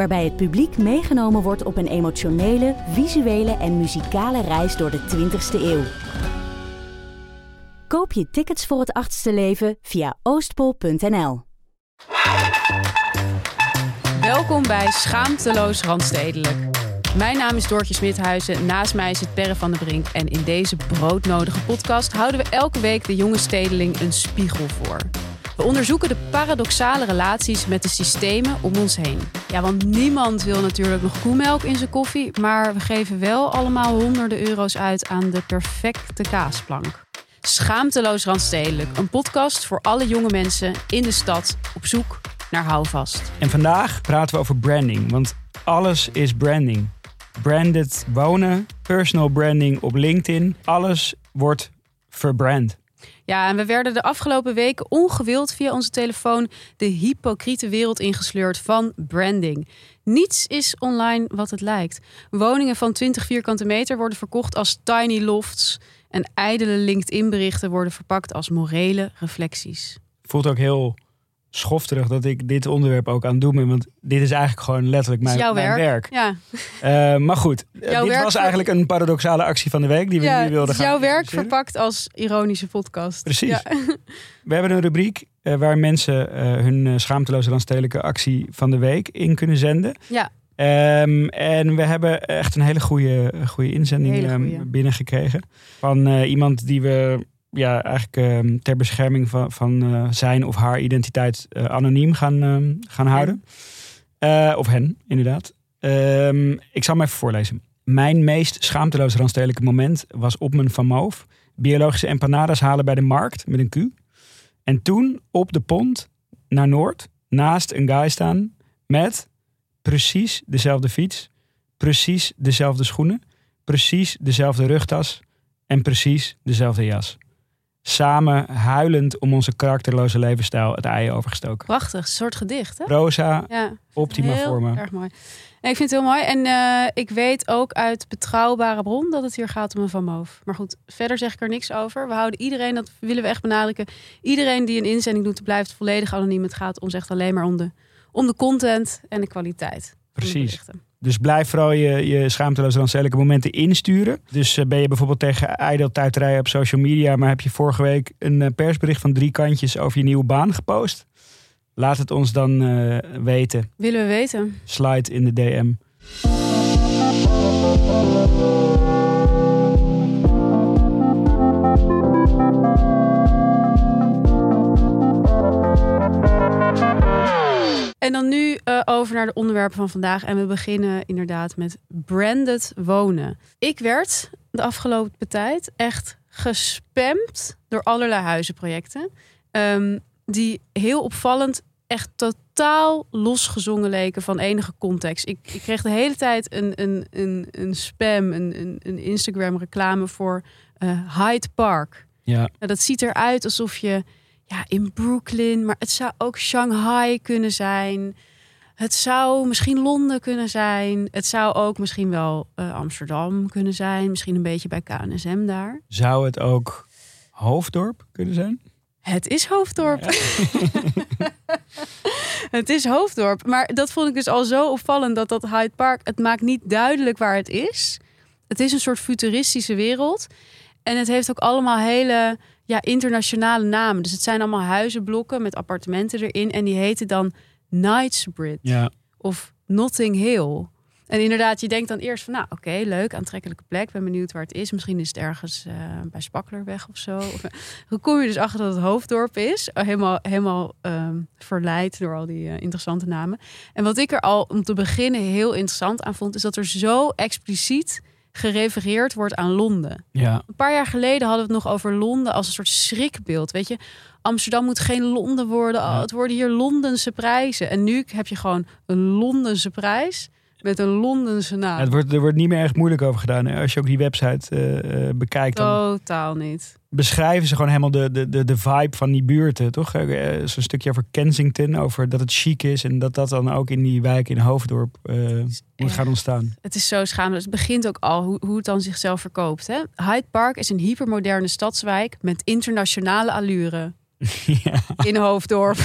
waarbij het publiek meegenomen wordt op een emotionele, visuele en muzikale reis door de 20ste eeuw. Koop je tickets voor het achtste leven via oostpol.nl. Welkom bij Schaamteloos Randstedelijk. Mijn naam is Doortje Smithuizen, naast mij het Perre van de Brink... en in deze broodnodige podcast houden we elke week de jonge stedeling een spiegel voor. We onderzoeken de paradoxale relaties met de systemen om ons heen. Ja, want niemand wil natuurlijk nog koemelk in zijn koffie, maar we geven wel allemaal honderden euro's uit aan de perfecte kaasplank. Schaamteloos Randstedelijk, een podcast voor alle jonge mensen in de stad op zoek naar houvast. En vandaag praten we over branding, want alles is branding. Branded wonen, personal branding op LinkedIn, alles wordt verbrand. Ja, en we werden de afgelopen weken ongewild via onze telefoon de hypocriete wereld ingesleurd van branding. Niets is online wat het lijkt. Woningen van 20 vierkante meter worden verkocht als tiny lofts. En ijdele LinkedIn-berichten worden verpakt als morele reflecties. Voelt ook heel schofterig dat ik dit onderwerp ook aan het doen ben. Want dit is eigenlijk gewoon letterlijk mijn, Jouw mijn werk. Ja, Eh, maar goed, Jouw dit werk was eigenlijk een paradoxale actie van de week die we ja nu wilden gaan jouw werk verpakt als ironische podcast. Precies. Ja. We hebben een rubriek eh, waar mensen eh, hun schaamteloze landstedelijke actie van de week in kunnen zenden. Ja. Ehm, en we hebben echt een hele goede, goede inzending Hele ehm, goeie. binnengekregen. Van iemand die we ja, eigenlijk ehm, ter bescherming van, van eh, zijn of haar identiteit eh, anoniem gaan, ehm, gaan houden. Eh, of hen, inderdaad. Ehm, ik zal hem even voorlezen. Mijn meest schaamteloze randstedelijke moment was op mijn Van Moof. Biologische empanadas halen bij de markt met een Q. En toen op de pont naar Noord, naast een guy staan met precies dezelfde fiets, precies dezelfde schoenen, precies dezelfde rugtas en precies dezelfde jas. Samen huilend om onze karakterloze levensstijl het ei overgestoken. Prachtig, een soort gedicht, hè? Rosa, Ja. optima Heel forma. erg mooi. Nee, ik vind het heel mooi. En eh, ik weet ook uit betrouwbare bron dat het hier gaat om een Van Moof. Maar goed, verder zeg ik er niks over. We houden iedereen, dat willen we echt benadrukken. Iedereen die een inzending doet, blijft volledig anoniem. Het gaat ons echt alleen maar om de, om de content en de kwaliteit. Precies. Dus blijf vooral je, je schaamteloze randstedelijke momenten insturen. Dus eh, ben je bijvoorbeeld tegen ijdeltuiterij op social media... maar heb je vorige week een eh, persbericht van drie kantjes over je nieuwe baan gepost? Laat het ons dan eh, weten. Willen we weten? Slide in de DM. En dan nu eh, over naar de onderwerpen van vandaag. En we beginnen inderdaad met branded wonen. Ik werd de afgelopen tijd echt gespamd door allerlei huizenprojecten. ehm, die heel opvallend echt totaal losgezongen leken van enige context. Ik, ik kreeg de hele tijd een, een, een, een spam, een, een, een Instagram reclame voor eh, Hyde Park. Ja, Nou, dat ziet eruit alsof je ja, in Brooklyn, maar het zou ook Shanghai kunnen zijn. Het zou misschien Londen kunnen zijn. Het zou ook misschien wel eh, Amsterdam kunnen zijn. Misschien een beetje bij KNSM daar. zou het ook Hoofddorp kunnen zijn? Het is Hoofddorp. het is Hoofddorp. Maar dat vond ik dus al zo opvallend dat dat Hyde Park... Het maakt niet duidelijk waar het is. Het is een soort futuristische wereld. En het heeft ook allemaal hele ja, internationale namen. Dus het zijn allemaal huizenblokken met appartementen erin. En die heten dan Knightsbridge Ja, of Notting Hill. En inderdaad, je denkt dan eerst van, nou oké, leuk, aantrekkelijke plek. Ben benieuwd waar het is. Misschien is het ergens uh, bij Spakkelerweg of zo. Of, dan kom je dus achter dat het hoofddorp is. Helemaal, helemaal um, verleid door al die uh, interessante namen. En wat ik er al om te beginnen heel interessant aan vond, is dat er zo expliciet gerefereerd wordt aan Londen. Ja. Een paar jaar geleden hadden we het nog over Londen als een soort schrikbeeld. Weet je, Amsterdam moet geen Londen worden. Oh, het worden hier Londense prijzen. En nu heb je gewoon een Londense prijs met een Londense naam. Ja, het wordt, er wordt niet meer echt moeilijk over gedaan. Hè? Als je ook die website uh, uh, bekijkt. Dan Totaal niet. Beschrijven ze gewoon helemaal de, de, de, de vibe van die buurten, toch? Uh, Zo'n stukje over Kensington, over dat het chic is en dat dat dan ook in die wijk in Hoofddorp moet gaan ontstaan. Het is zo schaamelijk. Het begint ook al hoe, hoe het dan zichzelf verkoopt. Hè? Hyde Park is een hypermoderne stadswijk met internationale allure. ja. In Hoofddorp.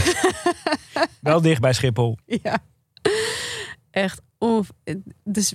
Wel dicht bij Schiphol. Ja. Echt of,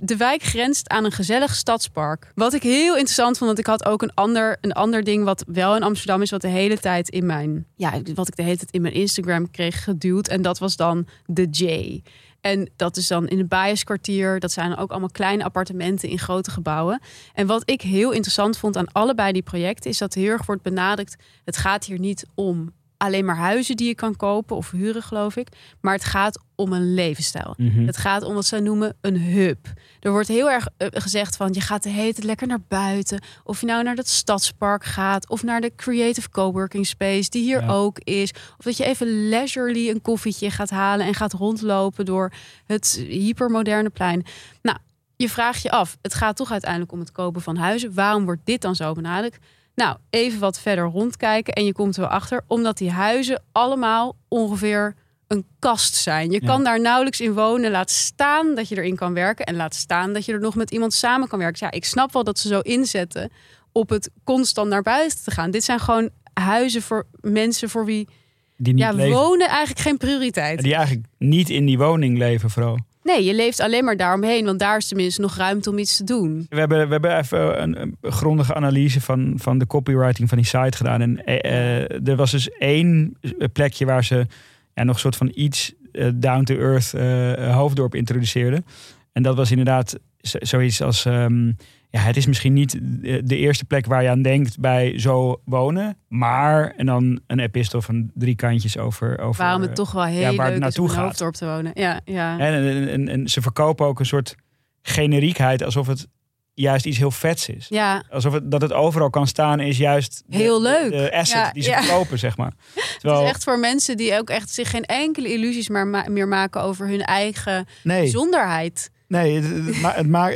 de wijk grenst aan een gezellig stadspark. Wat ik heel interessant vond, want ik had ook een ander, een ander ding wat wel in Amsterdam is, wat de hele tijd in mijn, ja, wat ik de hele tijd in mijn Instagram kreeg geduwd. En dat was dan de J. En dat is dan in het Bijenskwartier. Dat zijn ook allemaal kleine appartementen in grote gebouwen. En wat ik heel interessant vond aan allebei die projecten, is dat heel erg wordt benadrukt: het gaat hier niet om alleen maar huizen die je kan kopen of huren, geloof ik. Maar het gaat om een levensstijl. Mhm. Het gaat om wat zij noemen een hub. Er wordt heel erg uh, gezegd van je gaat de hele tijd lekker naar buiten. Of je nou naar dat stadspark gaat of naar de creative coworking space die hier Ja. ook is. Of dat je even leisurely een koffietje gaat halen en gaat rondlopen door het hypermoderne plein. Nou, je vraagt je af, het gaat toch uiteindelijk om het kopen van huizen. Waarom wordt dit dan zo benadrukt? Nou, even wat verder rondkijken en je komt er wel achter, omdat die huizen allemaal ongeveer een kast zijn. Je Ja. kan daar nauwelijks in wonen. Laat staan dat je erin kan werken en laat staan dat je er nog met iemand samen kan werken. Ja, ik snap wel dat ze zo inzetten op het constant naar buiten te gaan. Dit zijn gewoon huizen voor mensen voor wie Die niet ja, leven. wonen eigenlijk geen prioriteit. Die eigenlijk niet in die woning leven vooral. Nee, je leeft alleen maar daaromheen, want daar is tenminste nog ruimte om iets te doen. We hebben, we hebben even een, grondige analyse van, van de copywriting van die site gedaan. En eh, eh, er was dus één plekje waar ze ja, nog een soort van iets eh, down-to-earth eh, hoofddorp introduceerden. En dat was inderdaad zoiets als... ehm, ja, het is misschien niet de, de eerste plek waar je aan denkt bij zo wonen. Maar, en dan een epistel van drie kantjes over... over Waarom het toch wel heel waar het leuk is naartoe om in. Hoofddorp te wonen. Ja, ja. En, en, en, en ze verkopen ook een soort generiekheid, alsof het juist iets heel vets is. ja. Alsof het, dat het overal kan staan is juist de, Heel leuk. de asset Ja, die ze ja. verkopen, zeg maar. Het is echt voor mensen die ook echt zich geen enkele illusies maar meer maken over hun eigen nee, bijzonderheid. Nee het, het, ma- het, maakt-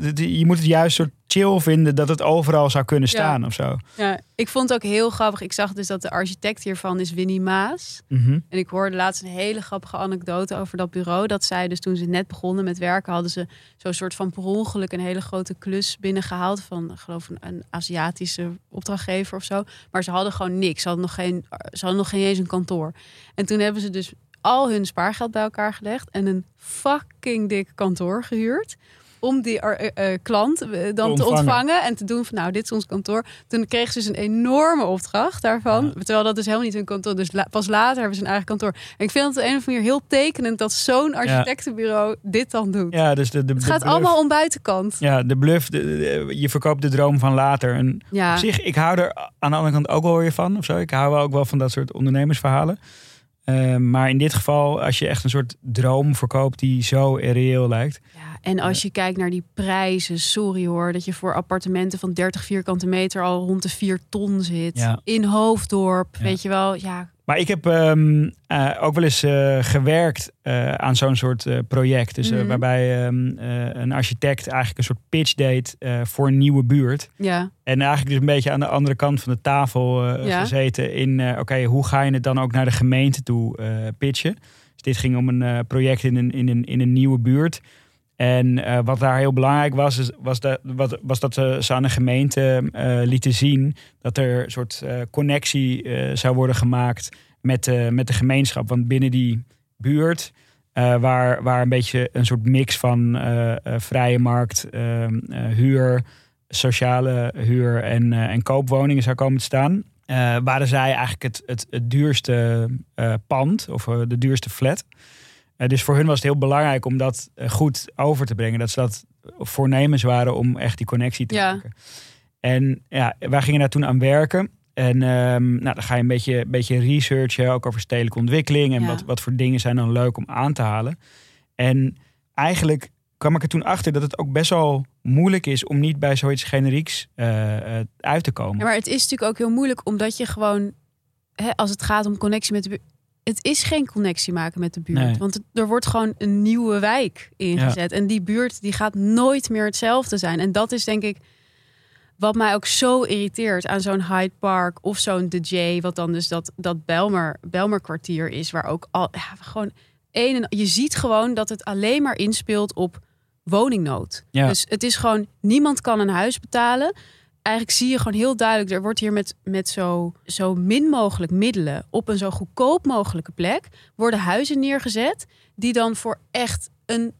het, je moet het juist soort chill vinden dat het overal zou kunnen Ja. staan of zo. Ja, ik vond het ook heel grappig. Ik zag dus dat de architect hiervan is Winnie Maas. Mhm. En ik hoorde laatst een hele grappige anekdote over dat bureau. Dat zij dus toen ze net begonnen met werken, hadden ze zo'n soort van per ongeluk een hele grote klus binnengehaald van, ik geloof een, een Aziatische opdrachtgever of zo. Maar ze hadden gewoon niks. Ze hadden nog geen, ze hadden nog geen eens een kantoor. En toen hebben ze dus al hun spaargeld bij elkaar gelegd en een fucking dik kantoor gehuurd. Om die eh, klant eh, dan Te te ontvangen. en te doen van nou, dit is ons kantoor. Toen kregen ze dus een enorme opdracht daarvan. Ja. Terwijl dat dus helemaal niet hun kantoor. Dus la- pas later hebben ze een eigen kantoor. En ik vind het op een of andere manier heel tekenend dat zo'n architectenbureau dit dan doet. Ja, dus de, de, het de gaat bluff- allemaal om buitenkant. Ja, de bluff, de- je verkoopt de droom van later. En Ja, op zich, ik hou er aan de andere kant ook wel weer van. Of zo. Ik hou wel ook wel van dat soort ondernemersverhalen. Eh, maar in dit geval, als je echt een soort droom verkoopt die zo reëel lijkt. ja, en als je kijkt naar die prijzen, sorry hoor, dat je voor appartementen van 30 vierkante meter al rond de 4 ton zit. Ja. In Hoofddorp, Ja. weet je wel. Ja, Maar ik heb ehm, eh, ook wel eens eh, gewerkt eh, aan zo'n soort project. Dus Mhm. waarbij ehm, eh, een architect eigenlijk een soort pitch deed voor een nieuwe buurt. ja, En eigenlijk dus een beetje aan de andere kant van de tafel Ja. gezeten in, oké, hoe ga je het dan ook naar de gemeente toe pitchen? Dus dit ging om een project in een, in, een, in een nieuwe buurt. En eh, wat daar heel belangrijk was, is, was, dat, wat, was dat ze, aan de gemeente eh, lieten zien dat er een soort eh, connectie zou worden gemaakt met, met de gemeenschap. Want binnen die buurt, waar, waar een beetje een soort mix van vrije markt, huur, sociale huur en, en koopwoningen zou komen te staan. waren zij eigenlijk het, het, het duurste pand of de duurste flat. Eh, dus voor hun was het heel belangrijk om dat eh, goed over te brengen. Dat ze dat voornemens waren om echt die connectie te Ja. maken. En ja, wij gingen daar toen aan werken. En ehm, nou, dan ga je een beetje, beetje researchen, ook over stedelijke ontwikkeling. En Ja. wat, wat voor dingen zijn dan leuk om aan te halen. En eigenlijk kwam ik er toen achter dat het ook best wel moeilijk is om niet bij zoiets generieks eh, uit te komen. Ja, maar het is natuurlijk ook heel moeilijk omdat je gewoon, hè, als het gaat om connectie met de het is geen connectie maken met de buurt. Nee. Want het- er wordt gewoon een nieuwe wijk ingezet. En die buurt die gaat nooit meer hetzelfde zijn. En dat is denk ik wat mij ook zo irriteert aan zo'n Hyde Park of zo'n De J, wat dan dus dat, dat Belmer, Belmer kwartier is, waar ook al ja, gewoon een en je ziet gewoon dat het alleen maar inspeelt op woningnood. Ja. Dus het is gewoon niemand kan een huis betalen. Eigenlijk zie je gewoon heel duidelijk, er wordt hier met, met zo, zo min mogelijk middelen op een zo goedkoop mogelijke plek worden huizen neergezet die dan voor echt een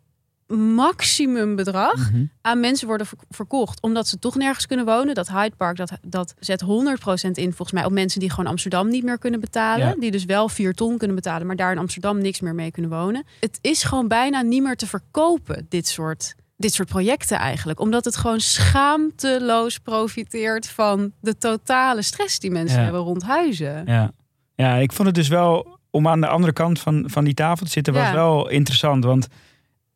maximum bedrag Mhm. aan mensen worden ver- verkocht. Omdat ze toch nergens kunnen wonen. Dat Hyde Park, dat, dat zet 100% in volgens mij op mensen die gewoon Amsterdam niet meer kunnen betalen. Ja. Die dus wel 4 ton kunnen betalen, maar daar in Amsterdam niks meer mee kunnen wonen. Het is gewoon bijna niet meer te verkopen, dit soort, dit soort projecten eigenlijk. Omdat het gewoon schaamteloos profiteert van de totale stress die mensen Ja. hebben rond huizen. Ja. ja, ik vond het dus wel, om aan de andere kant van, van die tafel te zitten, was Ja. wel interessant. Want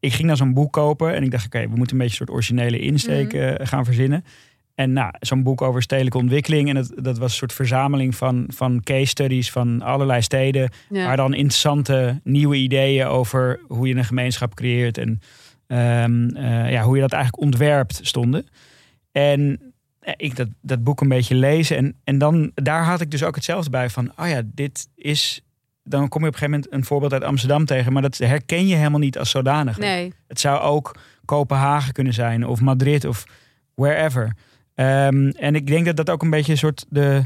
ik ging naar zo'n boek kopen en ik dacht, oké, we moeten een beetje een soort originele insteek Mhm. eh, gaan verzinnen. En nou, zo'n boek over stedelijke ontwikkeling. En dat, dat was een soort verzameling van, van case studies van allerlei steden. Ja. Waar dan interessante nieuwe ideeën over hoe je een gemeenschap creëert. En ehm, eh, ja, hoe je dat eigenlijk ontwerpt stonden. En ik dat, dat boek een beetje lezen. En, en dan, daar had ik dus ook hetzelfde bij van, oh ja, dit is... Dan kom je op een gegeven moment een voorbeeld uit Amsterdam tegen. Maar dat herken je helemaal niet als zodanig. Nee, Het zou ook Kopenhagen kunnen zijn. Of Madrid of wherever. Ehm, en ik denk dat dat ook een beetje een soort de...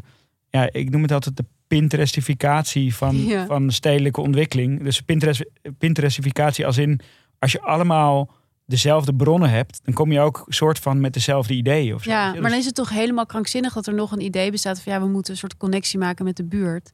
Ja, ik noem het altijd de Pinterestificatie van, Ja. van stedelijke ontwikkeling. Dus Pinterest, Pinterestificatie als in... Als je allemaal dezelfde bronnen hebt... dan kom je ook soort van met dezelfde ideeën. Of zo. Ja, maar dan Dus- is het toch helemaal krankzinnig dat er nog een idee bestaat van ja, we moeten een soort connectie maken met de buurt.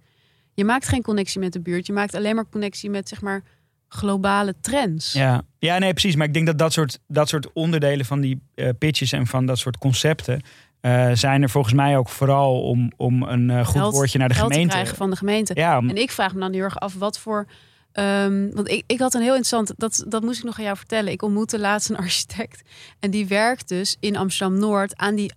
Je maakt geen connectie met de buurt. Je maakt alleen maar connectie met zeg maar globale trends. Ja. ja, nee, precies. Maar ik denk dat dat soort, dat soort onderdelen van die eh, pitches en van dat soort concepten. eh, zijn er volgens mij ook vooral om, om een eh, goed Geld- woordje naar de geld te gemeente. krijgen van de gemeente. Ja, om- En ik vraag me dan heel erg af wat voor. Ehm, want ik, ik had een heel interessant, dat, dat moest ik nog aan jou vertellen. Ik ontmoette laatst een architect. En die werkt dus in Amsterdam Noord aan die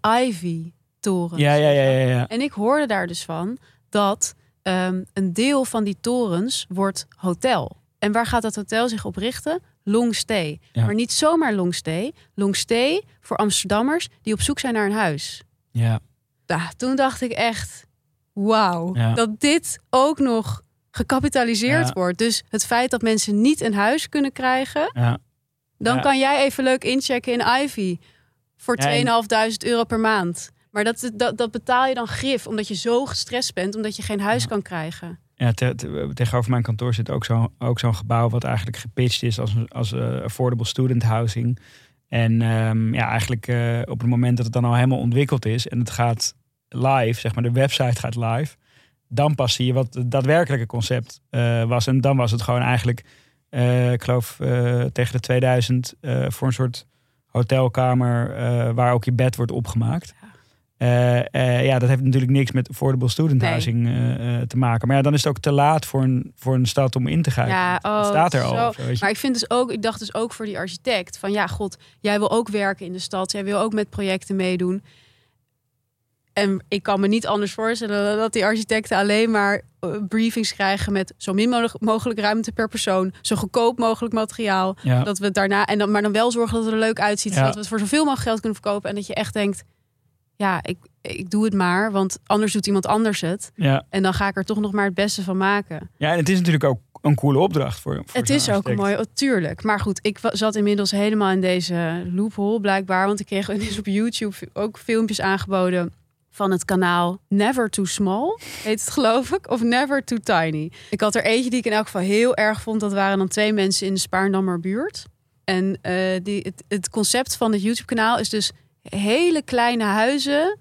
Ivy-toren. ja, ja, ja, ja, ja. En ik hoorde daar dus van dat ehm, een deel van die torens wordt hotel. En waar gaat dat hotel zich op richten? Long stay. Ja. Maar niet zomaar long stay. Long stay voor Amsterdammers die op zoek zijn naar een huis. ja. Ja, toen dacht ik echt, wauw, Ja. dat dit ook nog gecapitaliseerd Ja. wordt. Dus het feit dat mensen niet een huis kunnen krijgen, ja. dan Ja. kan jij even leuk inchecken in Ivy voor Ja, en- 2.500 euro per maand. Maar dat, dat, dat betaal je dan grif, omdat je zo gestrest bent, omdat je geen huis kan krijgen. Ja, te- te- tegenover mijn kantoor zit ook zo'n ook zo'n gebouw wat eigenlijk gepitcht is als, als eh, affordable student housing. En ehm, ja, eigenlijk eh, op het moment dat het dan al helemaal ontwikkeld is en het gaat live, zeg maar de website gaat live, dan pas zie je wat het daadwerkelijke concept eh, was. En dan was het gewoon eigenlijk, eh, ik geloof eh, tegen de 2000 eh, voor een soort hotelkamer waar ook je bed wordt opgemaakt. Ja, dat heeft natuurlijk niks met affordable student housing te maken. Maar ja, dan is het ook te laat voor een, voor een stad om in te grijpen. Ja, oh, staat er al. zo. zo. Maar ik vind dus ook, ik dacht dus ook voor die architect van ja, god, jij wil ook werken in de stad, jij wil ook met projecten meedoen. En ik kan me niet anders voorstellen dat die architecten alleen maar eh, briefings krijgen met zo min mogelijk- ruimte per persoon, zo goedkoop mogelijk materiaal. ja. Dat we het daarna en dan, maar dan wel zorgen dat het er leuk uitziet, Ja. zodat we het voor zoveel mogelijk geld kunnen verkopen. En dat je echt denkt, ja, ik, ik doe het maar, want anders doet iemand anders het. Ja. En dan ga ik er toch nog maar het beste van maken. ja, en het is natuurlijk ook een coole opdracht voor, voor Het is ook een architect. mooi, oh, tuurlijk. Maar goed, ik zat inmiddels helemaal in deze loophole blijkbaar. Want ik kreeg op YouTube ook filmpjes aangeboden van het kanaal Never Too Small, heet het geloof ik. Of Never Too Tiny. Ik had er eentje die ik in elk geval heel erg vond. Dat waren dan twee mensen in de Spaarndammer buurt. En eh, die, het, het concept van het YouTube kanaal is dus hele kleine huizen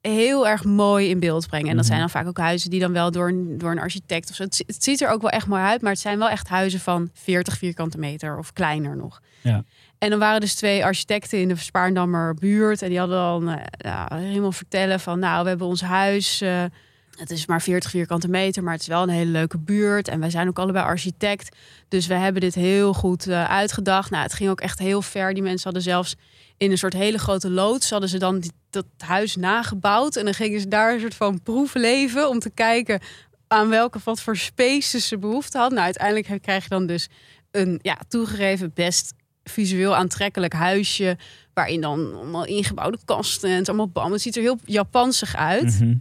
heel erg mooi in beeld brengen. En dat Mhm. zijn dan vaak ook huizen die dan wel door een, door een architect of zo. Het, het ziet er ook wel echt mooi uit, maar het zijn wel echt huizen van 40 vierkante meter of kleiner nog. Ja. En dan waren dus twee architecten in de Spaarndammer buurt. En die hadden dan eh, helemaal vertellen van... nou, we hebben ons huis... eh, het is maar 40 vierkante meter, maar het is wel een hele leuke buurt. En wij zijn ook allebei architect. Dus we hebben dit heel goed eh, uitgedacht. Nou, het ging ook echt heel ver. Die mensen hadden zelfs in een soort hele grote loods... hadden ze dan dat huis nagebouwd. En dan gingen ze daar een soort van proeven leven... om te kijken aan welke wat voor spaces ze behoefte hadden. Nou, uiteindelijk krijg je dan dus een ja, toegegeven best visueel aantrekkelijk huisje. Waarin dan allemaal ingebouwde kasten en het allemaal bam. Het ziet er heel Japansig uit. Mhm.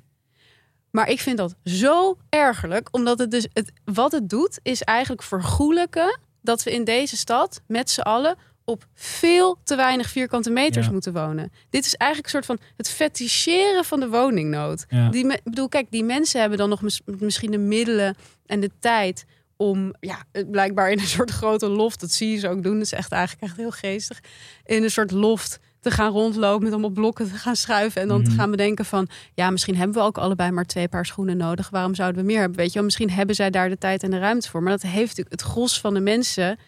Maar ik vind dat zo ergerlijk. Omdat het dus het, wat het doet, is eigenlijk vergoelijken dat we in deze stad met z'n allen op veel te weinig vierkante meters Ja. moeten wonen. Dit is eigenlijk een soort van het feticheren van de woningnood. Ja. Die, bedoel, kijk, die mensen hebben dan nog mis- misschien de middelen en de tijd om, ja, blijkbaar in een soort grote loft, dat zie je ze ook doen, dat is echt eigenlijk echt heel geestig, in een soort loft te gaan rondlopen met allemaal blokken te gaan schuiven en dan te Mhm. gaan bedenken van, ja, misschien hebben we ook allebei maar twee paar schoenen nodig. Waarom zouden we meer hebben? Weet je wel, misschien hebben zij daar de tijd en de ruimte voor. Maar dat heeft natuurlijk het gros van de mensen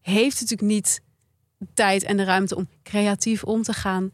heeft natuurlijk niet de tijd en de ruimte om creatief om te gaan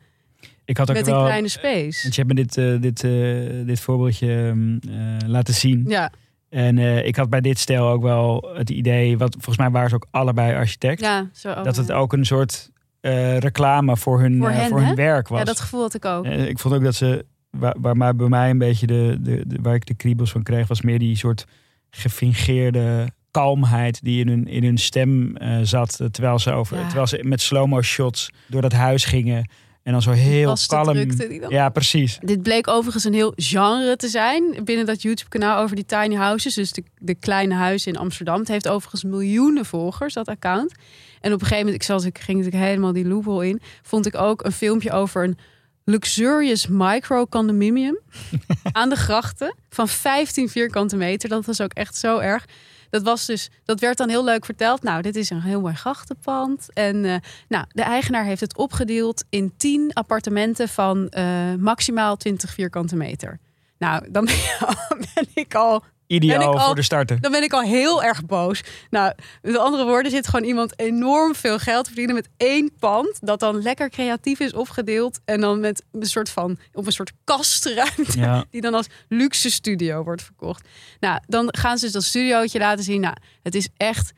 Ik had ook met wel... een kleine space. Want je hebt me dit, eh, dit, eh, dit voorbeeldje eh, laten zien. Ja, En eh, ik had bij dit stel ook wel het idee, wat volgens mij waren ze ook allebei architect, ja, zo. dat het ook een soort eh, reclame voor hun, Voor eh, voor hun werk was. Ja, dat gevoel had ik ook. Ik vond ook dat ze, waar, waar maar bij mij een beetje de, de, de- waar ik de kriebels van kreeg, was meer die soort gefingeerde kalmheid die in hun, in hun stem zat. Terwijl ze, over, Ja. terwijl ze met slow-mo shots door dat huis gingen. En dan zo heel kalm. Ja, precies. Dit bleek overigens een heel genre te zijn binnen dat YouTube-kanaal over die tiny houses. Dus de, de kleine huizen in Amsterdam. Het heeft overigens miljoenen volgers, dat account. En op een gegeven moment, ik, zat, ik ging natuurlijk helemaal die loophole in, vond ik ook een filmpje over een luxurious micro condominium aan de grachten van 15 vierkante meter. Dat was ook echt zo erg. Dat, was dus, dat werd dan heel leuk verteld. Nou, dit is een heel mooi grachtenpand. En eh, nou, de eigenaar heeft het opgedeeld in 10 appartementen van eh, maximaal 20 vierkante meter. Nou, dan ben ik al Ideaal al- voor de starter. dan ben ik al heel erg boos. Nou, met andere woorden zit gewoon iemand enorm veel geld verdienen met één pand. Dat dan lekker creatief is opgedeeld. En dan met een soort van, op een soort kastruimte. Ja. Die dan als luxe studio wordt verkocht. Nou, dan gaan ze dus dat studiootje laten zien. Nou, het is echt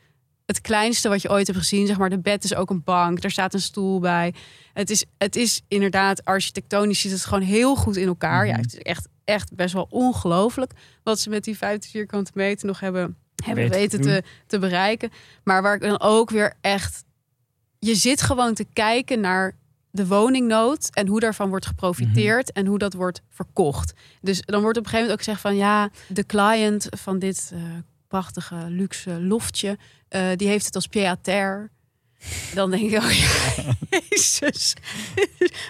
het kleinste wat je ooit hebt gezien. Zeg maar, de bed is ook een bank. Er staat een stoel bij. Het is, het is inderdaad architectonisch zit het gewoon heel goed in elkaar. Ja, Mhm. het is echt, echt best wel ongelooflijk wat ze met die 50 vierkante meter nog hebben, hebben Weten weten te te, bereiken. Maar waar ik dan ook weer echt... Je zit gewoon te kijken naar de woningnood en hoe daarvan wordt geprofiteerd en hoe dat wordt verkocht. Dus dan wordt op een gegeven moment ook gezegd van ja, de client van dit eh, prachtige luxe loftje, eh, die heeft het als pied-à-terre. Dan denk ik, oh ja, jezus,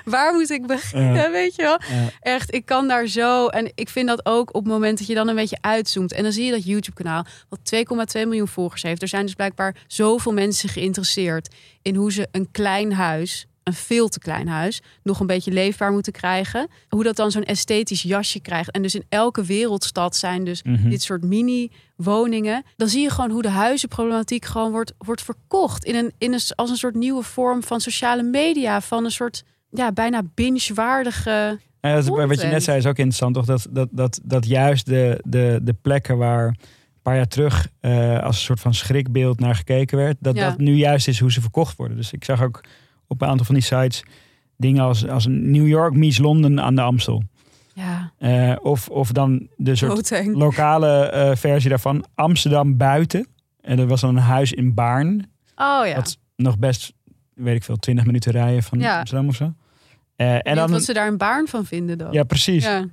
waar moet ik beginnen, Ja. weet je wel? Echt, ik kan daar zo. En ik vind dat ook op het moment dat je dan een beetje uitzoomt. En dan zie je dat YouTube-kanaal, wat 2,2 miljoen volgers heeft. Er zijn dus blijkbaar zoveel mensen geïnteresseerd in hoe ze een klein huis, een veel te klein huis, nog een beetje leefbaar moeten krijgen. Hoe dat dan zo'n esthetisch jasje krijgt. En dus in elke wereldstad zijn dus Mhm. dit soort mini-woningen. Dan zie je gewoon hoe de huizenproblematiek gewoon wordt, wordt verkocht. In een, in een, als een soort nieuwe vorm van sociale media. Van een soort ja, bijna binge-waardige. Ja, dat, is- wat je net zei is ook interessant, toch? Dat, dat, dat, dat juist de, de, de plekken waar een paar jaar terug eh, als een soort van schrikbeeld naar gekeken werd, dat Ja. dat nu juist is hoe ze verkocht worden. Dus ik zag ook op een aantal van die sites dingen als, als New York meets Londen aan de Amstel. Ja, Eh, of, of dan de soort lokale eh, versie daarvan, Amsterdam buiten. En er was dan een huis in Baarn, Oh ja. wat nog best, weet ik veel, 20 minuten rijden van Ja. Amsterdam of zo. Eh, en En dan, wat ze daar een baarn van vinden dan. ja, precies. Ja.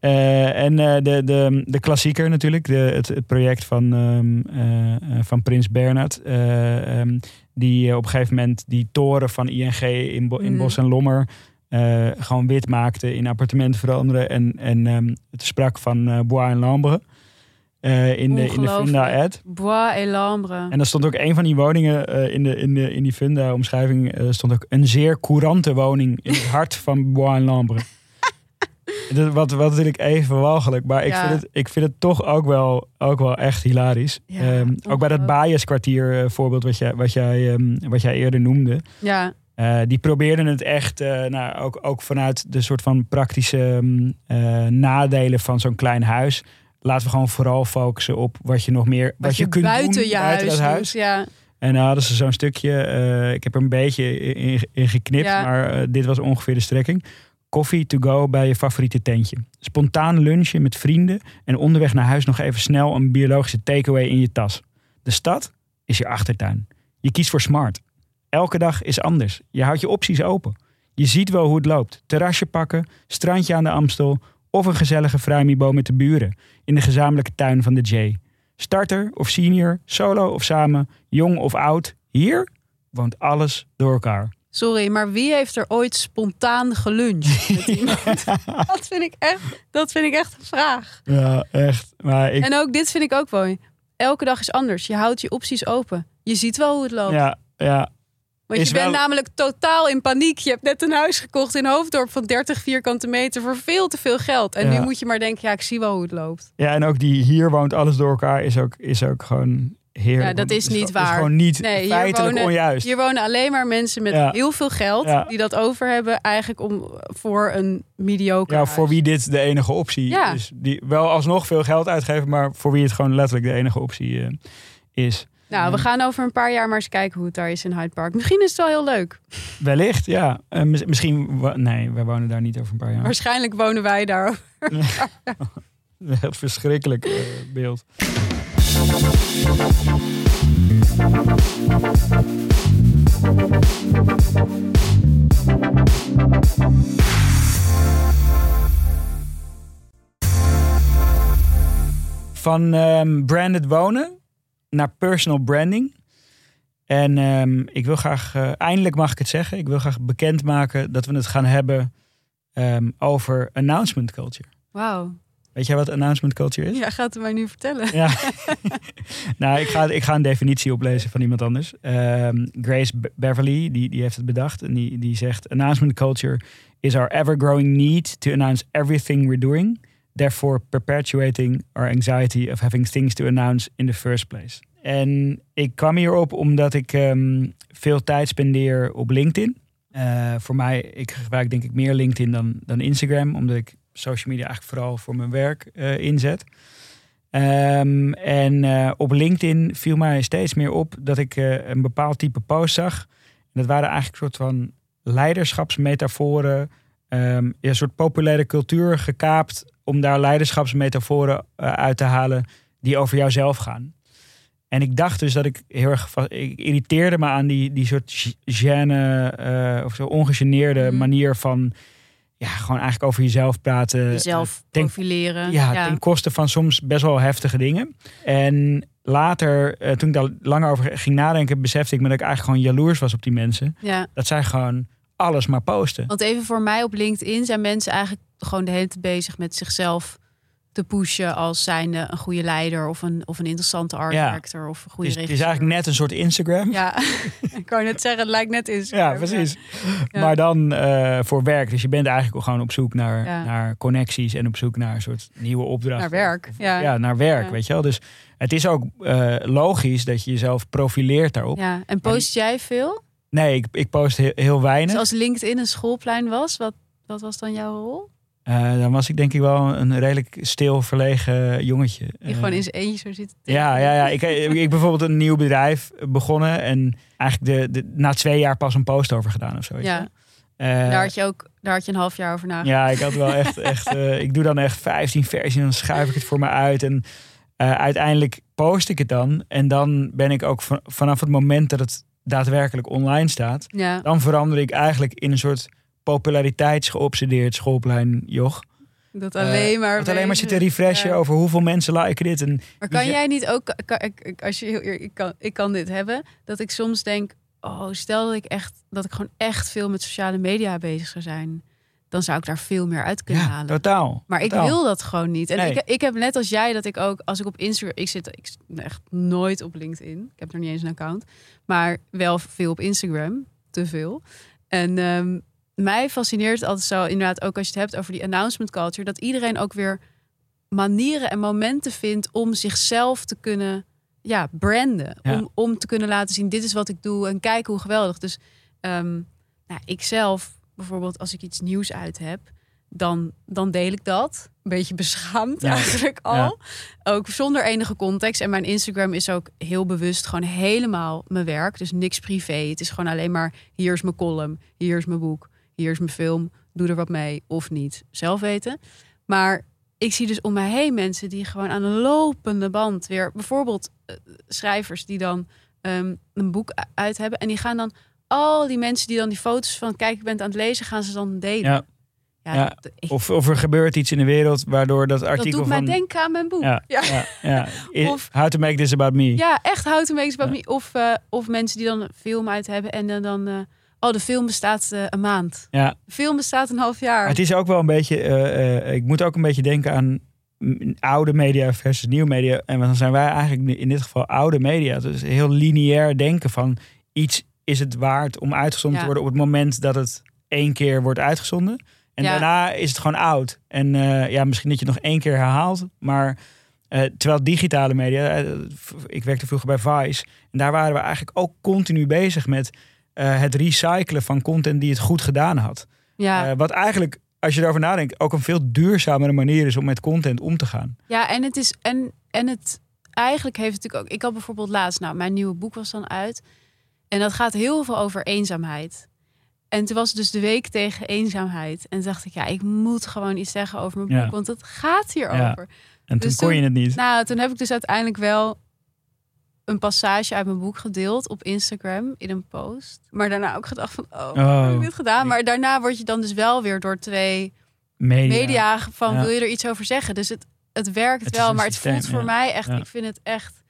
Eh, en eh, de, de, de klassieker natuurlijk, de, het, het project van, ehm, eh, van Prins Bernhard. eh, ehm, die op een gegeven moment die toren van ING in, Bo- in Mm. Bos en Lommer gewoon wit maakte, in appartementen veranderen. En, en ehm, het sprak van Bois en Lambre in, de, in de Ongelooflijk. Funda-ad. Bois et Lambre. En dan stond ook een van die woningen in, de, in, de, in die Funda-omschrijving. eh, stond ook een zeer courante woning in het hart van Bois en Lambre. Dat- Wat, wat natuurlijk even walgelijk, maar ik, Ja. vind het, ik vind het toch ook wel, ook wel echt hilarisch. Ja, Ehm, ook bij dat. Bias-kwartier eh, voorbeeld wat jij, wat, jij, ehm, wat jij eerder noemde. Ja, Eh, die probeerden het echt, eh, nou, ook, ook vanuit de soort van praktische ehm, eh, nadelen van zo'n klein huis. Laten we gewoon vooral focussen op wat je nog meer wat, wat, je, kunt buiten doen je buiten huis, dat doet. Ja, En dan hadden ze zo'n stukje, ik heb er een beetje in, in geknipt, maar dit was ongeveer de strekking. Koffie to go bij je favoriete tentje. Spontaan lunchen met vrienden en onderweg naar huis nog even snel een biologische takeaway in je tas. De stad is je achtertuin. Je kiest voor smart. Elke dag is anders. Je houdt je opties open. Je ziet wel hoe het loopt. Terrasje pakken, strandje aan de Amstel of een gezellige fruimibo met de buren in de gezamenlijke tuin van de J. Starter of senior, solo of samen, jong of oud. Hier woont alles door elkaar. Sorry, maar wie heeft er ooit spontaan geluncht met iemand? dat, vind ik echt, dat vind ik echt een vraag. Ja, echt. Maar ik, En ook dit vind ik ook wel. Elke dag is anders. Je houdt je opties open. Je ziet wel hoe het loopt. ja, ja, Want is je bent wel- namelijk totaal in paniek. Je hebt net een huis gekocht in Hoofddorp van 30 vierkante meter voor veel te veel geld. En Ja. nu moet je maar denken, ja, ik zie wel hoe het loopt. ja, en ook die hier woont alles door elkaar is ook, is ook gewoon heerlijk. Ja, dat is niet gewoon- waar. is gewoon niet Nee, feitelijk wonen- onjuist. Hier wonen alleen maar mensen met Ja. heel veel geld Ja. die dat over hebben eigenlijk om voor een mediocre ja, huis. voor wie dit de enige optie Ja. is. Die wel alsnog veel geld uitgeven, maar voor wie het gewoon letterlijk de enige optie eh, is. Nou, we gaan over een paar jaar maar eens kijken hoe het daar is in Hyde Park. Misschien is het wel heel leuk. Wellicht, ja. Eh, mis- misschien, nee, wij wonen daar niet over een paar jaar. Waarschijnlijk wonen wij daar. Echt verschrikkelijk eh, beeld. Van ehm, branded wonen naar personal branding. En ehm, ik wil graag, eh, eindelijk mag ik het zeggen, ik wil graag bekendmaken dat we het gaan hebben ehm, over announcement culture. Wauw. Weet jij wat announcement culture is? Ja, gaat het mij nu vertellen. Ja. nou, ik ga, ik ga een definitie oplezen van iemand anders. Ehm, Grace Be- Beverly, die, die heeft het bedacht. En die, die zegt... Announcement culture is our ever-growing need to announce everything we're doing. Therefore perpetuating our anxiety of having things to announce in the first place. En ik kwam hierop omdat ik ehm, veel tijd spendeer op LinkedIn. Eh, voor mij, ik gebruik denk ik meer LinkedIn dan, dan Instagram. Omdat ik social media eigenlijk vooral voor mijn werk eh, inzet. Ehm, en eh, op LinkedIn viel mij steeds meer op dat ik eh, een bepaald type post zag. En dat waren eigenlijk een soort van leiderschapsmetaforen. ja, een soort populaire cultuur gekaapt om daar leiderschapsmetaforen uit te halen die over jouzelf gaan. En ik dacht dus dat ik heel erg. Ik irriteerde me aan die, die soort gêne of zo ongegeneerde Mhm. manier van. Ja, gewoon eigenlijk over jezelf praten. Jezelf Denk- profileren. ja, ten koste van soms best wel heftige dingen. En later, eh, toen ik daar langer over ging nadenken, besefte ik me dat ik eigenlijk gewoon jaloers was op die mensen. ja. Dat zij gewoon alles maar posten. Want even voor mij op LinkedIn zijn mensen eigenlijk gewoon de hele tijd bezig met zichzelf te pushen als zijnde een goede leider of een, of een interessante art Ja. director of een goede is, het is eigenlijk net een soort Instagram. Ja, ik wou net zeggen, het lijkt net Instagram. precies. Ja. Maar dan eh, voor werk. Dus je bent eigenlijk gewoon op zoek naar, Ja. naar connecties en op zoek naar een soort nieuwe opdracht. Naar werk, ja. Ja, naar werk, weet je wel. Dus het is ook eh, logisch dat je jezelf profileert daarop. Ja, en post jij veel? Nee, ik, ik post heel, heel weinig. Dus als LinkedIn een schoolplein was, wat, wat was dan jouw rol? Eh, dan was ik denk ik wel een redelijk stil, verlegen jongetje. Die Eh, gewoon in zijn eentje zo zit. Ja, ja, ja. Ik, ik, ik bijvoorbeeld een nieuw bedrijf begonnen en eigenlijk de, de, na twee jaar pas een post over gedaan of zo. Ja. Eh, daar had je ook daar had je een half jaar over nagedacht. ja, ik had wel echt, echt eh, ik doe dan echt 15 versies en dan schuif ik het voor me uit. En eh, uiteindelijk post ik het dan. En dan ben ik ook van- vanaf het moment dat het daadwerkelijk online staat, Ja. dan verander ik eigenlijk in een soort populariteitsgeobsedeerd schoolplein joch. Dat Eh, alleen maar. dat alleen maar zitten refreshen Ja. over hoeveel mensen liken dit. En Maar kan jij niet ook, kan, als je heel eer- ik kan, ik kan dit hebben, dat ik soms denk, oh, stel dat ik echt, dat ik gewoon echt veel met sociale media bezig zou zijn, dan zou ik daar veel meer uit kunnen ja, halen. totaal. Maar ik wil dat gewoon niet. En Nee. ik, ik heb net als jij dat ik ook, als ik op Instagram, ik zit ik zit echt nooit op LinkedIn. Ik heb er niet eens een account, maar wel veel op Instagram, te veel. En ehm, mij fascineert altijd zo, inderdaad, ook als je het hebt over die announcement culture, dat iedereen ook weer manieren en momenten vindt om zichzelf te kunnen ja, branden. Ja. Om, om te kunnen laten zien, dit is wat ik doe en kijk hoe geweldig. Dus ehm nou, ik zelf, bijvoorbeeld als ik iets nieuws uit heb, dan, dan deel ik dat. Een beetje beschaamd Ja. eigenlijk al. Ja. Ook zonder enige context. En mijn Instagram is ook heel bewust gewoon helemaal mijn werk. Dus niks privé. Het is gewoon alleen maar, hier is mijn column, hier is mijn boek, hier is mijn film. Doe er wat mee of niet. Zelf weten. Maar ik zie dus om mij heen mensen die gewoon aan een lopende band weer... Bijvoorbeeld eh, schrijvers die dan ehm, een boek uit hebben. En die gaan dan al die mensen die dan die foto's van... kijk, ik ben het aan het lezen, gaan ze dan delen. Ja. Ja, Ja. dat, ik- Of, of er gebeurt iets in de wereld waardoor dat dat artikel doet mij denken aan mijn boek. Ja, Ja. ja, Of- How to make this about me. Ja, echt houten makes about Ja. me. Of, eh, of mensen die dan een film uit hebben en dan... dan eh, oh, de film bestaat eh, een maand. Ja. De film bestaat een half jaar. Maar het is ook wel een beetje, eh, eh, ik moet ook een beetje denken aan oude media versus nieuwe media. En dan zijn wij eigenlijk in dit geval oude media. Dus heel lineair denken van iets is het waard om uitgezonden Ja. te worden op het moment dat het één keer wordt uitgezonden. En Ja. daarna is het gewoon oud. En ja, misschien dat je het nog één keer herhaalt. Maar terwijl digitale media, ik werkte vroeger bij Vice. En daar waren we eigenlijk ook continu bezig met eh, het recyclen van content die het goed gedaan had. ja. Eh, wat eigenlijk, als je erover nadenkt, ook een veel duurzamere manier is om met content om te gaan. Ja, en het is en, en het eigenlijk heeft het natuurlijk ook. Ik had bijvoorbeeld laatst, nou, mijn nieuwe boek was dan uit. En dat gaat heel veel over eenzaamheid. En toen was het dus de week tegen eenzaamheid. En toen dacht ik, ja, ik moet gewoon iets zeggen over mijn boek, Ja. want het gaat hierover. Ja. En toen Dus kon je het niet. Nou, toen heb ik dus uiteindelijk wel een passage uit mijn boek gedeeld op Instagram in een post. Maar daarna ook gedacht van, oh, hoe heb ik Oh. dit gedaan? Maar daarna word je dan dus wel weer door twee Media. media van Ja. wil je er iets over zeggen. Dus het, het werkt Het wel, maar het systeem, voelt voor ja. mij echt, Ja. ik vind het echt,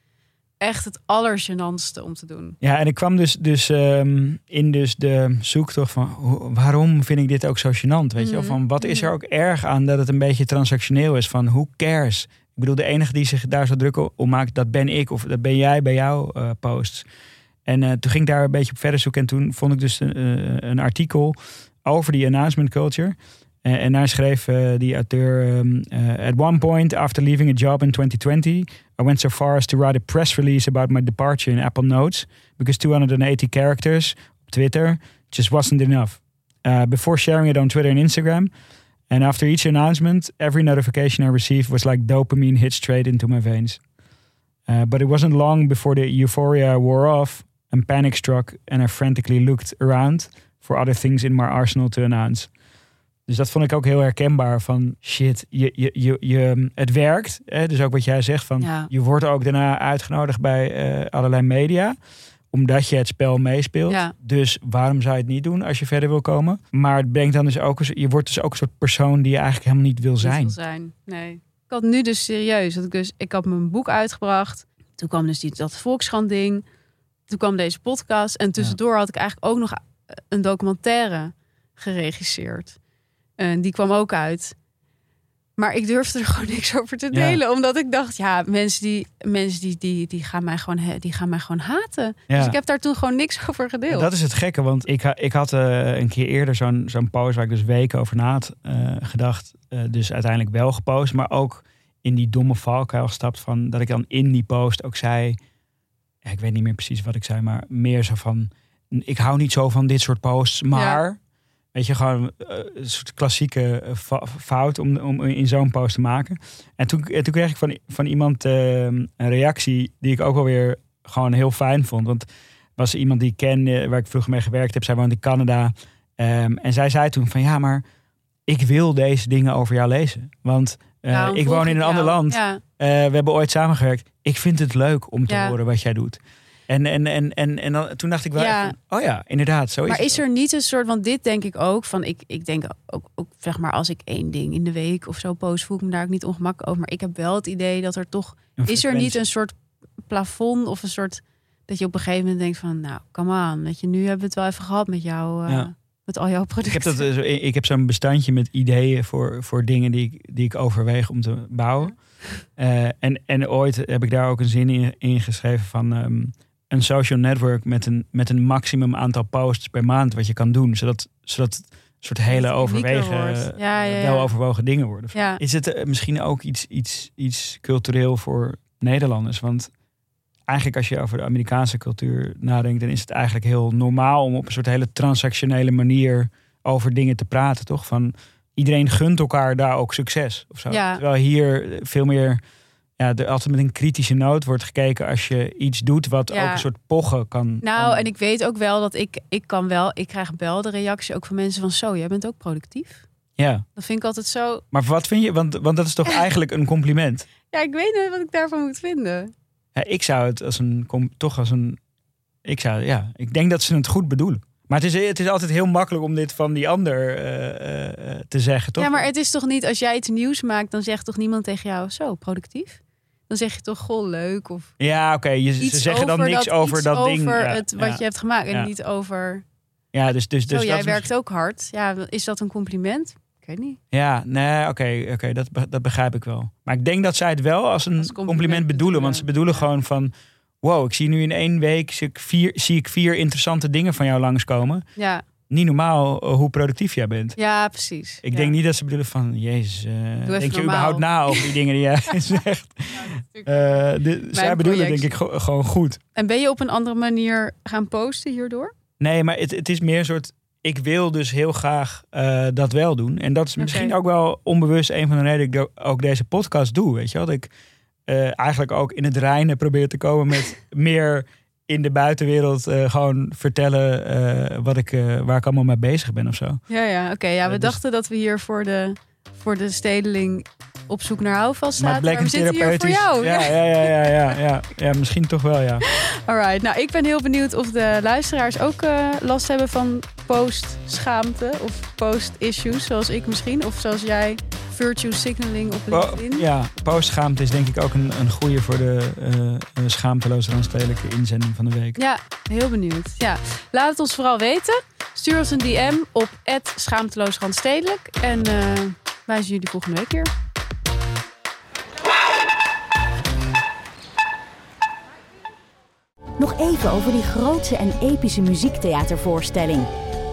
echt het allergenantste om te doen. Ja, en ik kwam dus, dus ehm, in dus de zoektocht van hoe- waarom vind ik dit ook zo gênant? Weet je wel? Mhm. Van wat is er Mhm. ook erg aan dat het een beetje transactioneel is? Van who cares? Ik bedoel, de enige die zich daar zo druk om maakt, dat ben ik of dat ben jij bij jouw eh, posts. En eh, toen ging ik daar een beetje op verder zoeken en toen vond ik dus een, eh, een artikel over die announcement culture. En daar schreef die auteur: ehm, eh, At one point, after leaving a job in 2020, I went so far as to write a press release about my departure in Apple Notes, because 280 characters op Twitter just wasn't enough. Before sharing it on Twitter and Instagram, and after each announcement, every notification I received was like dopamine hit straight into my veins. Uh, but it wasn't long before the euphoria wore off and panic struck, and I frantically looked around for other things in my arsenal to announce. Dus dat vond ik ook heel herkenbaar van shit, je, je, je, je, het werkt. Hè? Dus ook wat jij zegt van Ja. je wordt ook daarna uitgenodigd bij eh, allerlei media. Omdat je het spel meespeelt. Ja. Dus waarom zou je het niet doen als je verder wil komen? Maar het brengt dan dus ook, eens- je wordt dus ook een soort persoon die je eigenlijk helemaal niet wil Niet zijn. wil zijn. Nee. Ik had nu dus serieus, dat ik dus, ik had mijn boek uitgebracht. Toen kwam dus die, dat Volkskrant ding. Toen kwam deze podcast. En tussendoor had ik eigenlijk ook nog een documentaire geregisseerd. En die kwam ook uit. Maar ik durfde er gewoon niks over te Ja. delen. Omdat ik dacht, ja, mensen die, mensen die, die, die, gaan, mij gewoon, die gaan mij gewoon haten. Ja. Dus ik heb daar toen gewoon niks over gedeeld. dat is het gekke, want ik, ik had eh, een keer eerder zo'n zo'n post waar ik dus weken over na had eh, gedacht. eh, dus uiteindelijk wel gepost, maar ook in die domme valkuil gestapt van dat ik dan in die post ook zei. Ik weet niet meer precies wat ik zei, maar meer zo van. Ik hou niet zo van dit soort posts, maar. Weet je, gewoon eh, een soort klassieke eh, fout om, om in zo'n post te maken. En toen, en toen kreeg ik van, van iemand eh, een reactie die ik ook wel weer gewoon heel fijn vond. Want was iemand die ik kende, waar ik vroeger mee gewerkt heb. Zij woont in Canada. Ehm, en zij zei toen van ja, maar ik wil deze dingen over jou lezen. Want eh, ik woon in een jou. ander land. Ja. Eh, we hebben ooit samengewerkt. Ik vind het leuk om te Ja. horen wat jij doet. En, en, en, en, en dan, toen dacht ik wel, Ja. oh ja, inderdaad, zo is Maar het is er niet een soort, want dit denk ik ook, van ik, ik denk ook, ook, zeg maar, als ik één ding in de week of zo post, voel ik me daar ook niet ongemakkelijk over. Maar ik heb wel het idee dat er toch, is er niet een soort plafond of een soort, dat je op een gegeven moment denkt van, nou, come on, weet je, nu hebben we het wel even gehad met jou, eh, Ja. met al jouw Ik producten. heb, dat, eh, ik heb zo'n bestandje met ideeën voor, voor dingen die ik, die ik overweeg om te bouwen. Eh, en, en ooit heb ik daar ook een zin in, in geschreven van ehm, een social network met een, met een maximum aantal posts per maand wat je kan doen. Zodat, zodat soort hele overwegen, wordt. Ja, ja, ja. wel overwogen dingen worden. Is het eh, misschien ook iets, iets, iets cultureel voor Nederlanders? Want eigenlijk als je over de Amerikaanse cultuur nadenkt, dan is het eigenlijk heel normaal om op een soort hele transactionele manier over dingen te praten, toch? Van iedereen gunt elkaar daar ook succes of zo. Terwijl hier veel meer ja, er altijd met een kritische noot wordt gekeken als je iets doet wat Ja. ook een soort pochen kan. Nou, kan- en ik weet ook wel dat ik, ik kan wel, ik krijg wel de reactie ook van mensen van zo, jij bent ook productief. ja. Dat vind ik altijd zo. Maar wat vind je? Want, want dat is toch eigenlijk een compliment. Ja, ik weet niet wat ik daarvan moet vinden. Ja, ik zou het als een toch als een. Ik zou ja. Ik denk dat ze het goed bedoelen. Maar het is, het is altijd heel makkelijk om dit van die ander eh, eh, eh, te zeggen, toch? Ja, maar het is toch niet, als jij iets nieuws maakt, dan zegt toch niemand tegen jou zo, productief? Dan zeg je toch, goh, leuk. Of Ja, oké. je ze zeggen dan over niks dat, over dat over ding. Ja, het, wat ja. je hebt gemaakt. En Ja. niet over, Ja, dus, dus, dus zo, jij werkt ook hard. Ja, is dat een compliment? Ik weet niet. Ja, nee, oké, oké, dat, dat begrijp ik wel. Maar ik denk dat zij het wel als een Als compliment, compliment bedoelen. Want ze bedoelen gewoon van... Wow, ik zie nu in één week zie ik, vier, zie ik vier interessante dingen van jou langskomen. Ja, Niet normaal eh, hoe productief jij bent. ja precies. Ik Ja. denk niet dat ze bedoelen van... Jezus, even denk je überhaupt na over die dingen die jij zegt? Eh, dit- zij bedoelen denk ik go- gewoon goed. En ben je op een andere manier gaan posten hierdoor? Nee, maar het, het is meer een soort... Ik wil dus heel graag dat wel doen. En dat is misschien ook wel onbewust een van de redenen dat ik ook deze podcast doe. Weet je wel? Dat ik eigenlijk ook in het reinen probeer te komen met meer in de buitenwereld eh, gewoon vertellen eh, wat ik, eh, waar ik allemaal mee bezig ben of zo. Ja, ja, oké. ja, we dus- dachten dat we hier voor de, voor de stedeling op zoek naar houvast Maar zaten. het bleek we zitten hier voor jou. Ja, ja, ja, ja, ja, ja. ja, misschien toch wel, ja. Alright, nou ik ben heel benieuwd of de luisteraars ook last hebben van post-schaamte of post-issues, zoals ik misschien. Of zoals jij, virtue signaling op LinkedIn. ja, postschaamte is denk ik ook een, een goede voor de eh eh, schaamteloze randstedelijke inzending van de week. Ja, heel benieuwd. Ja, laat het ons vooral weten. Stuur ons een DM op schaamteloosrandstedelijk. En eh, wij zien jullie volgende week weer. Nog even over die grootse en epische muziektheatervoorstelling.